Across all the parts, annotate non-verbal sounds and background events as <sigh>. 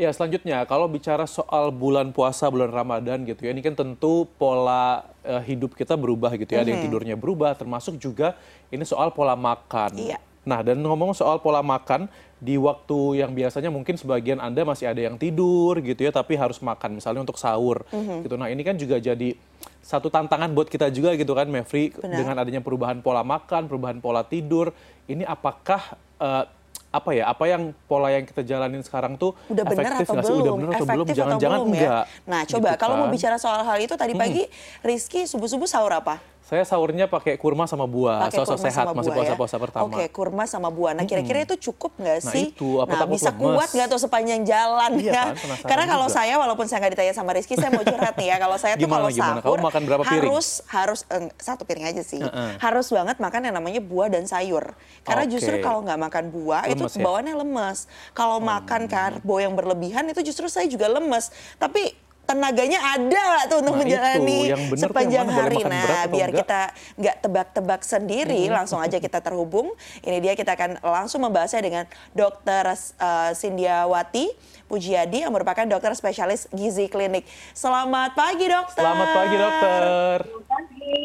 Ya selanjutnya kalau bicara soal bulan puasa bulan Ramadan gitu ya ini kan tentu pola uh, hidup kita berubah gitu ya mm -hmm. ada yang tidurnya berubah termasuk juga ini soal pola makan. Iya. Nah dan ngomong soal pola makan di waktu yang biasanya mungkin sebagian anda masih ada yang tidur gitu ya tapi harus makan misalnya untuk sahur mm -hmm. gitu. Nah ini kan juga jadi satu tantangan buat kita juga gitu kan Mevri dengan adanya perubahan pola makan, perubahan pola tidur. Ini apakah uh, apa ya apa yang pola yang kita jalanin sekarang tuh udah benar atau belum? Udah benar atau belum? Jangan-jangan ya? enggak. Nah, coba gitu kalau kan. mau bicara soal hal itu tadi pagi hmm. Rizky subuh-subuh sahur apa? Saya sahurnya pakai kurma sama buah, pakai sosok sehat masih puasa-puasa ya? pertama. Oke, kurma sama buah. Nah, kira-kira itu cukup nggak nah, sih? Nah, itu, apa nah bisa lemes? kuat nggak tuh sepanjang jalan iya, ya? Kan, Karena kalau juga. saya, walaupun saya nggak ditanya sama Rizky, saya mau curhat nih ya. Kalau saya tuh kalau sahur, Kamu makan berapa piring? harus harus eh, satu piring aja sih. Uh -uh. Harus banget makan yang namanya buah dan sayur. Karena okay. justru kalau nggak makan buah lemes itu ya? bawaannya lemes. Kalau oh. makan karbo yang berlebihan itu justru saya juga lemes. Tapi tenaganya ada tuh untuk nah, menjalani itu, sepanjang hari. Nah, biar enggak? kita nggak tebak-tebak sendiri, hmm. langsung aja kita terhubung. Ini dia kita akan langsung membahasnya dengan Dokter uh, Sindiawati Pujiadi yang merupakan dokter spesialis gizi klinik. Selamat pagi, dokter. Selamat pagi, dokter. Selamat pagi.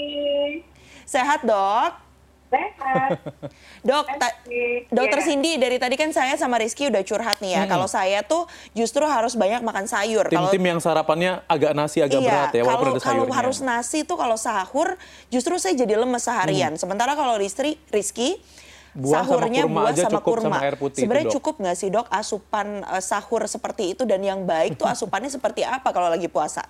Sehat, dok? Sehat. <laughs> Dok, dokter yeah. Cindy dari tadi kan saya sama Rizky udah curhat nih ya. Hmm. Kalau saya tuh justru harus banyak makan sayur. Tim-tim yang sarapannya agak nasi agak iya, berat ya walaupun ada sayurnya. Kalau harus nasi tuh kalau sahur justru saya jadi lemes seharian. Hmm. Sementara kalau Rizky, Rizky buah sahurnya sama kurma buah aja sama cukup kurma. Sama air putih Sebenarnya cukup nggak sih dok asupan uh, sahur seperti itu dan yang baik tuh <laughs> asupannya seperti apa kalau lagi puasa?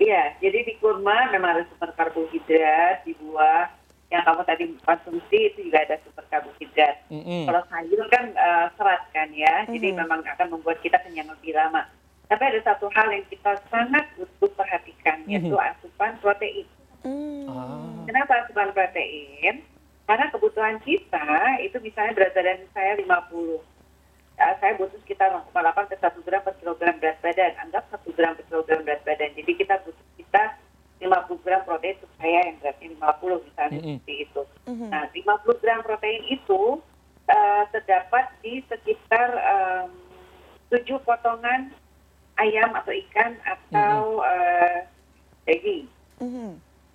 Iya, jadi di kurma memang ada sumber karbohidrat, di buah yang kamu tadi konsumsi itu juga ada super karbohidrat. Mm -hmm. Kalau sayur kan uh, serat kan ya, mm -hmm. jadi memang akan membuat kita kenyang lebih lama. Tapi ada satu hal yang kita sangat butuh perhatikan, mm -hmm. yaitu asupan protein. Mm. Kenapa asupan protein? Karena kebutuhan kita itu misalnya berat badan saya 50. Ya, saya butuh sekitar 0,8 ke 1 gram per kilogram berat badan. Anggap 1 gram per kilogram berat badan. Jadi kita butuh kita 50 gram protein untuk saya yang beratnya 50 misalnya mm -hmm. seperti itu. Mm -hmm. Nah, 50 gram protein itu uh, terdapat di sekitar um, 7 potongan ayam atau ikan atau mm -hmm. uh, daging. Mm -hmm.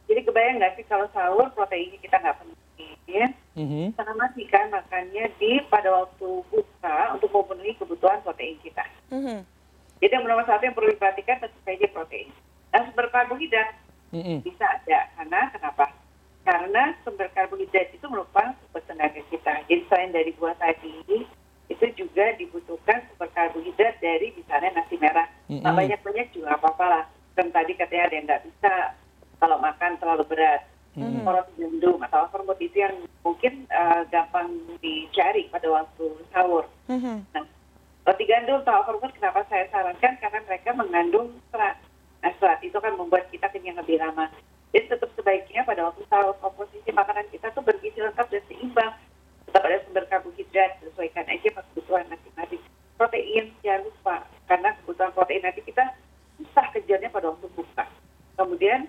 Jadi kebayang nggak sih kalau sahur proteinnya kita nggak penuhi, ya? Mm -hmm. Sama sih kan makannya di pada waktu buka untuk memenuhi kebutuhan protein kita. Mm -hmm. Jadi yang nomor satu yang perlu diperhatikan tentu saja protein. Nah, sumber karbohidrat mm-hmm. bisa ada karena kenapa karena sumber karbohidrat itu merupakan sumber tenaga kita jadi selain dari buah tadi itu juga dibutuhkan sumber karbohidrat dari misalnya nasi merah mm-hmm. nah, banyak banyak juga apa-apa lah kan tadi katanya ada yang nggak bisa kalau makan terlalu berat mm-hmm. roti gandum atau hormon itu yang mungkin uh, gampang dicari pada waktu sahur mm-hmm. nah roti gandum atau hormon kenapa saya sarankan karena mereka mengandung serat Nah, serat itu kan membuat kita kenyang lebih lama. Jadi tetap sebaiknya pada waktu sahur komposisi makanan kita tuh bergizi lengkap dan seimbang. Tetap ada sumber karbohidrat, sesuaikan aja kebutuhan masing-masing. Protein, jangan lupa. Karena kebutuhan protein nanti kita susah kejarnya pada waktu buka. Kemudian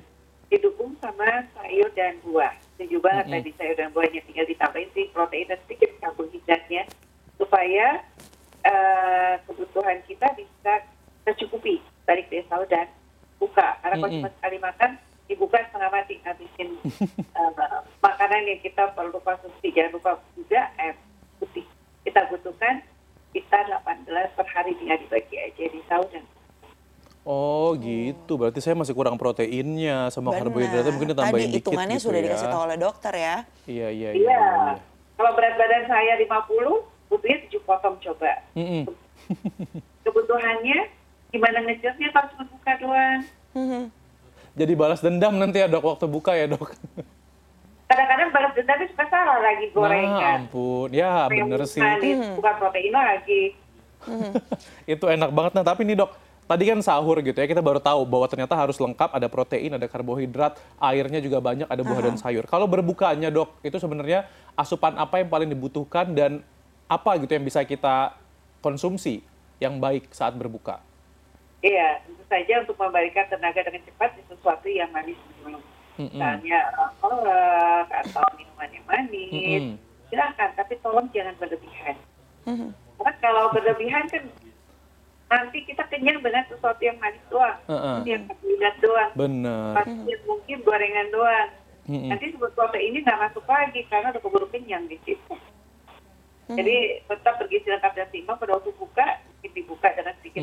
didukung sama sayur dan buah. Setuju banget mm -hmm. tadi sayur dan buahnya tinggal ditambahin sih protein dan sedikit karbohidratnya supaya uh, kebutuhan kita bisa tercukupi dari sahur dan buka karena kalau mm -hmm. cuma sekali makan uh, makanan yang kita perlu konsumsi jangan lupa juga air putih kita butuhkan kita 18 per hari tinggal dibagi aja di sahur dan Oh gitu, berarti saya masih kurang proteinnya sama karbohidratnya mungkin ditambahin Tadi hitungannya gitu sudah ya. dikasih tahu oleh dokter ya. Iya, iya, iya. Iya. Kalau berat badan saya 50, butuhnya 7 potong coba. Mm -hmm. Kebutuhannya gimana ngejasnya pas buka doang. Mm-hmm. Jadi balas dendam nanti ya dok waktu buka ya dok. Kadang-kadang balas dendam suka salah lagi gorengan. Nah, ampun, ya bener sih. Mm-hmm. Bukan protein lagi. <laughs> Itu enak banget nah tapi nih dok, tadi kan sahur gitu ya kita baru tahu bahwa ternyata harus lengkap ada protein, ada karbohidrat, airnya juga banyak, ada buah uh -huh. dan sayur. Kalau berbukanya dok, itu sebenarnya asupan apa yang paling dibutuhkan dan apa gitu yang bisa kita konsumsi yang baik saat berbuka? Iya, tentu saja untuk memberikan tenaga dengan cepat di sesuatu yang manis dulu. Misalnya kolak atau minuman yang manis, mm-hmm. silahkan. Tapi tolong jangan berlebihan. Karena kalau berlebihan kan nanti kita kenyang dengan sesuatu yang manis doang, uh -uh. yang karbohidrat doang, benar, mungkin gorengan doang. Nanti sebut protein ini nggak masuk lagi karena udah keburu kenyang di situ. Jadi tetap bergizi lengkap dan seimbang pada waktu buka, mungkin dibuka dengan sedikit.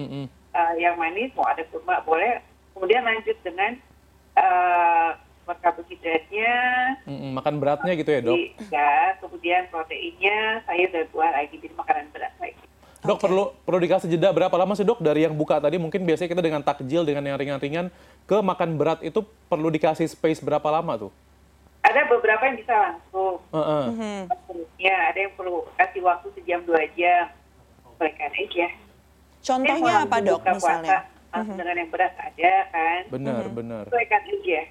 Uh, yang manis, mau ada kurma boleh. Kemudian lanjut dengan uh, karbohidratnya. Mm-hmm. Makan beratnya gitu ya dok? Ya, kemudian proteinnya sayur dan buah lagi jadi makanan berat lagi. Dok okay. perlu perlu dikasih jeda berapa lama sih dok dari yang buka tadi mungkin biasanya kita dengan takjil dengan yang ringan-ringan ke makan berat itu perlu dikasih space berapa lama tuh? ada beberapa yang bisa langsung. Uh -uh. Ya, ada yang perlu kasih waktu sejam dua jam. Sesuaikan aja. Contohnya apa dok misalnya? Puasa, uh -huh. dengan yang berat ada kan. Benar, uh -huh. benar. Sesuaikan aja.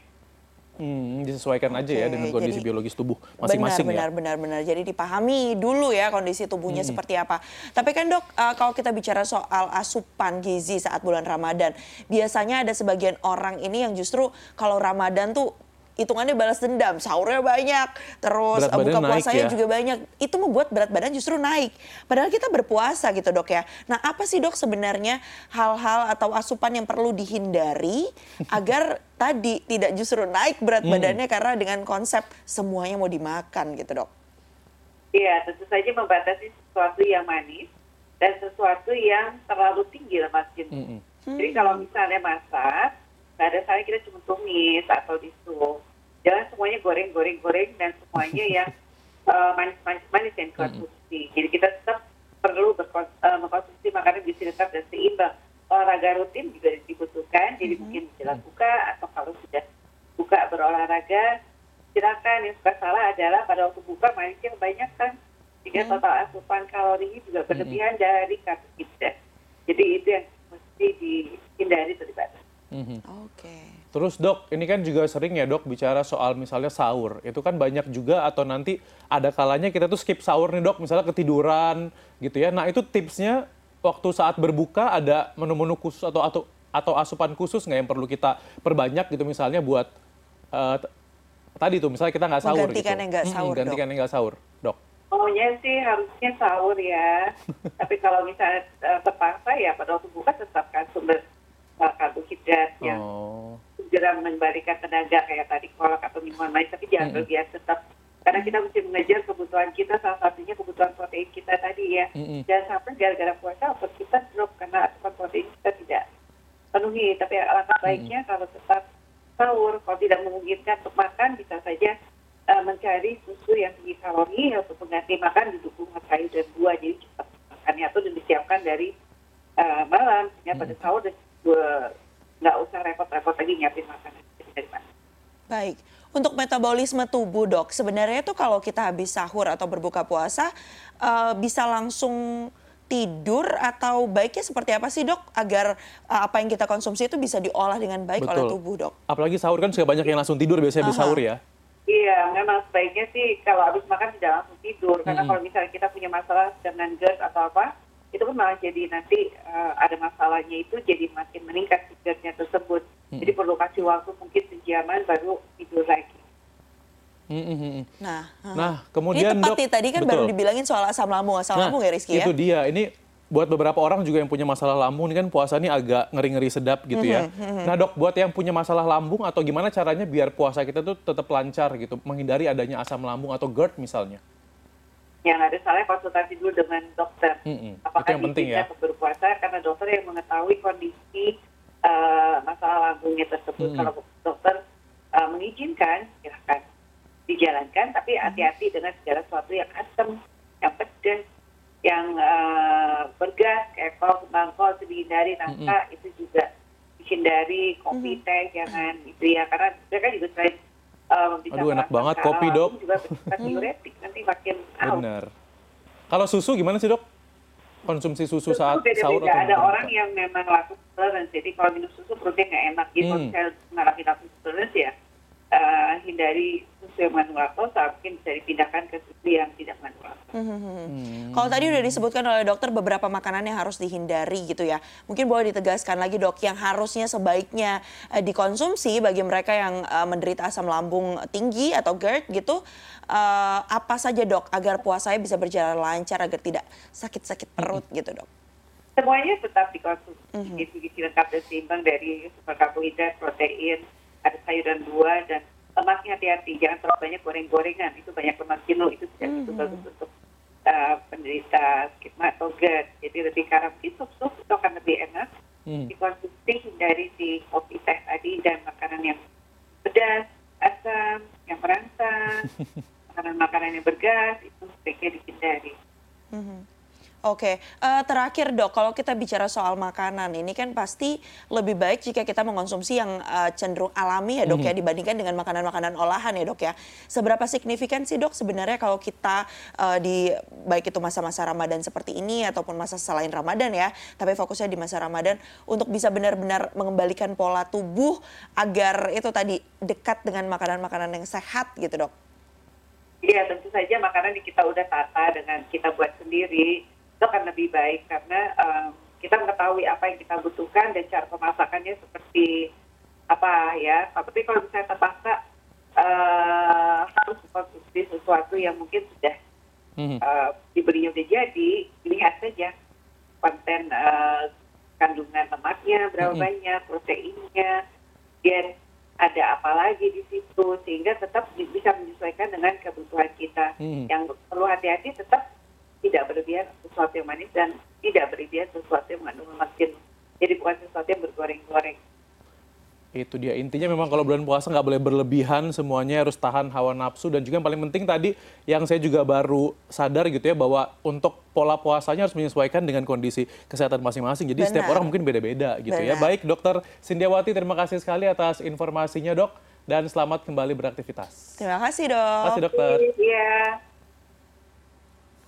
Hmm, disesuaikan okay, aja ya dengan kondisi jadi, biologis tubuh masing-masing ya. Benar, benar, benar. Jadi dipahami dulu ya kondisi tubuhnya hmm. seperti apa. Tapi kan dok, uh, kalau kita bicara soal asupan gizi saat bulan Ramadan, biasanya ada sebagian orang ini yang justru kalau Ramadan tuh hitungannya balas dendam, sahurnya banyak, terus berat buka puasanya ya. juga banyak. Itu membuat berat badan justru naik. Padahal kita berpuasa gitu dok ya. Nah apa sih dok sebenarnya hal-hal atau asupan yang perlu dihindari <laughs> agar tadi tidak justru naik berat hmm. badannya karena dengan konsep semuanya mau dimakan gitu dok. Iya tentu saja membatasi sesuatu yang manis dan sesuatu yang terlalu tinggi lemak jenuh. Hmm. Jadi kalau misalnya masak, nggak ada salahnya kita cuma tumis atau di sup jangan semuanya goreng goreng goreng dan semuanya yang uh, <laughs> manis manis manis yang konsumsi. Jadi kita tetap perlu uh, mengkonsumsi makanan gizi lengkap dan seimbang. Olahraga rutin juga dibutuhkan jadi mm-hmm. mungkin menjelang buka atau kalau sudah buka berolahraga silakan. Yang suka salah adalah pada waktu buka manisnya kebanyakan sehingga mm-hmm. total asupan kalorinya juga berlebihan mm-hmm. dari karbohidrat. Jadi itu yang mesti dihindari terlibat Mm-hmm. Oke. Okay. Terus dok, ini kan juga sering ya dok bicara soal misalnya sahur. Itu kan banyak juga atau nanti ada kalanya kita tuh skip sahur nih dok, misalnya ketiduran gitu ya. Nah itu tipsnya waktu saat berbuka ada menu-menu khusus atau atau atau asupan khusus nggak yang perlu kita perbanyak gitu misalnya buat uh, tadi tuh misalnya kita nggak sahur Menggantikan gitu. yang nggak sahur, hmm, gantikan yang nggak sahur, dok. Maunya sih harusnya sahur ya. <laughs> Tapi kalau misalnya uh, terpaksa ya pada waktu buka tetap karbohidrat yang oh. segera memberikan tenaga kayak tadi kolak atau minuman lain tapi jangan berlebihan mm tetap. Karena kita mesti mengejar kebutuhan kita salah satunya kebutuhan protein kita tadi ya. Mm -hmm. jangan sampai gara-gara puasa otot kita drop karena asupan protein kita tidak penuhi tapi alangkah baiknya mm -hmm. kalau tetap sahur kalau tidak memungkinkan untuk makan bisa saja uh, mencari susu yang tinggi kalori untuk mengganti makan didukung sayur dan buah. Jadi cepat makannya atau disiapkan dari uh, malam sehingga pada sahur dan nggak usah repot-repot lagi nyiapin makanan dari mana. Baik. Untuk metabolisme tubuh dok, sebenarnya tuh kalau kita habis sahur atau berbuka puasa uh, bisa langsung tidur atau baiknya seperti apa sih dok agar uh, apa yang kita konsumsi itu bisa diolah dengan baik Betul. oleh tubuh dok? Apalagi sahur kan sudah banyak yang langsung tidur biasanya habis sahur ya. Iya, memang sebaiknya sih kalau habis makan tidak langsung tidur. Karena -hmm. kalau misalnya kita punya masalah dengan GERD atau apa, itu pun malah jadi nanti uh, ada masalahnya itu jadi makin meningkat titiknya tersebut. Hmm. Jadi perlu kasih waktu mungkin sejaman baru tidur lagi. Hmm, hmm, hmm. Nah, nah kemudian ini tepat dok, nih tadi kan betul. baru dibilangin soal asam lambung, asam nah, lambung ya Rizky ya? Itu dia. Ini buat beberapa orang juga yang punya masalah lambung ini kan puasa ini agak ngeri-ngeri sedap gitu ya. Mm-hmm. Nah dok, buat yang punya masalah lambung atau gimana caranya biar puasa kita tuh tetap lancar gitu, menghindari adanya asam lambung atau GERD misalnya? yang ada salahnya konsultasi dulu dengan dokter. Mm-hmm. Apakah itu yang penting ya. berpuasa karena dokter yang mengetahui kondisi uh, masalah lambungnya tersebut. Mm-hmm. Kalau dokter uh, mengizinkan, silahkan dijalankan, tapi hati-hati dengan segala sesuatu yang asam, yang pedas, yang uh, bergas, kayak kol, kembang kol, itu dihindari, nangka, mm-hmm. itu juga dihindari, kopi, mm-hmm. teh, jangan itu ya, karena mereka juga selain um, Aduh enak banget kopi dok. Juga diuretik nanti makin Benar. Kalau susu gimana sih dok? Konsumsi susu, saat beda -beda. sahur atau Ada orang yang memang lakto intolerance, jadi kalau minum susu perutnya nggak enak. Jadi hmm. misalnya mengalami lakto intolerance ya hindari susu yang mengandung laktosa, mungkin bisa dipindahkan ke susu yang tidak mengandung laktosa. Hmm. Hmm. Kalau tadi udah disebutkan oleh dokter beberapa makanan yang harus dihindari gitu ya. Mungkin boleh ditegaskan lagi dok, yang harusnya sebaiknya uh, dikonsumsi bagi mereka yang uh, menderita asam lambung tinggi atau GERD gitu, uh, apa saja dok agar puasanya bisa berjalan lancar agar tidak sakit-sakit perut gitu dok? semuanya tetap dikonsumsi mm-hmm. gizi lengkap dan seimbang dari super karbohidrat, protein, ada sayuran buah dan lemaknya hati-hati jangan terlalu banyak goreng-gorengan itu banyak lemak jenuh itu tidak mm-hmm. bagus untuk uh, penderita skisma atau GERD jadi lebih karam di sup-sup itu akan lebih enak mm. dikonsumsi hindari si kopi teh tadi dan makanan yang pedas asam yang merangsang <laughs> makanan-makanan yang bergas itu sebaiknya dihindari. Mm-hmm. Oke, uh, terakhir dok, kalau kita bicara soal makanan ini kan pasti lebih baik jika kita mengonsumsi yang uh, cenderung alami ya dok mm. ya dibandingkan dengan makanan-makanan olahan ya dok ya. Seberapa signifikan sih dok sebenarnya kalau kita uh, di baik itu masa-masa Ramadan seperti ini ataupun masa selain Ramadan ya, tapi fokusnya di masa Ramadan untuk bisa benar-benar mengembalikan pola tubuh agar itu tadi dekat dengan makanan-makanan yang sehat gitu dok. Iya tentu saja makanan yang kita udah tata dengan kita buat sendiri itu akan lebih baik karena um, kita mengetahui apa yang kita butuhkan dan cara pemasakannya seperti apa ya. Tapi kalau misalnya terpaksa uh, harus mengkonsumsi sesuatu yang mungkin sudah mm-hmm. uh, dibelinya udah jadi, lihat saja konten uh, kandungan lemaknya berapa mm-hmm. banyak, proteinnya, dan ada apa lagi di situ sehingga tetap bisa menyesuaikan dengan kebutuhan kita. Mm-hmm. Yang perlu hati-hati tetap tidak berlebihan sesuatu yang manis dan tidak berlebihan sesuatu yang mengandung lemak jenuh. Jadi bukan sesuatu yang bergoreng-goreng. Itu dia intinya memang kalau bulan puasa nggak boleh berlebihan semuanya harus tahan hawa nafsu dan juga yang paling penting tadi yang saya juga baru sadar gitu ya bahwa untuk pola puasanya harus menyesuaikan dengan kondisi kesehatan masing-masing. Jadi Benar. setiap orang mungkin beda-beda gitu ya. Benar. ya. Baik Dokter Sindiawati terima kasih sekali atas informasinya dok dan selamat kembali beraktivitas. Terima kasih dok. Terima kasih dokter. Iya.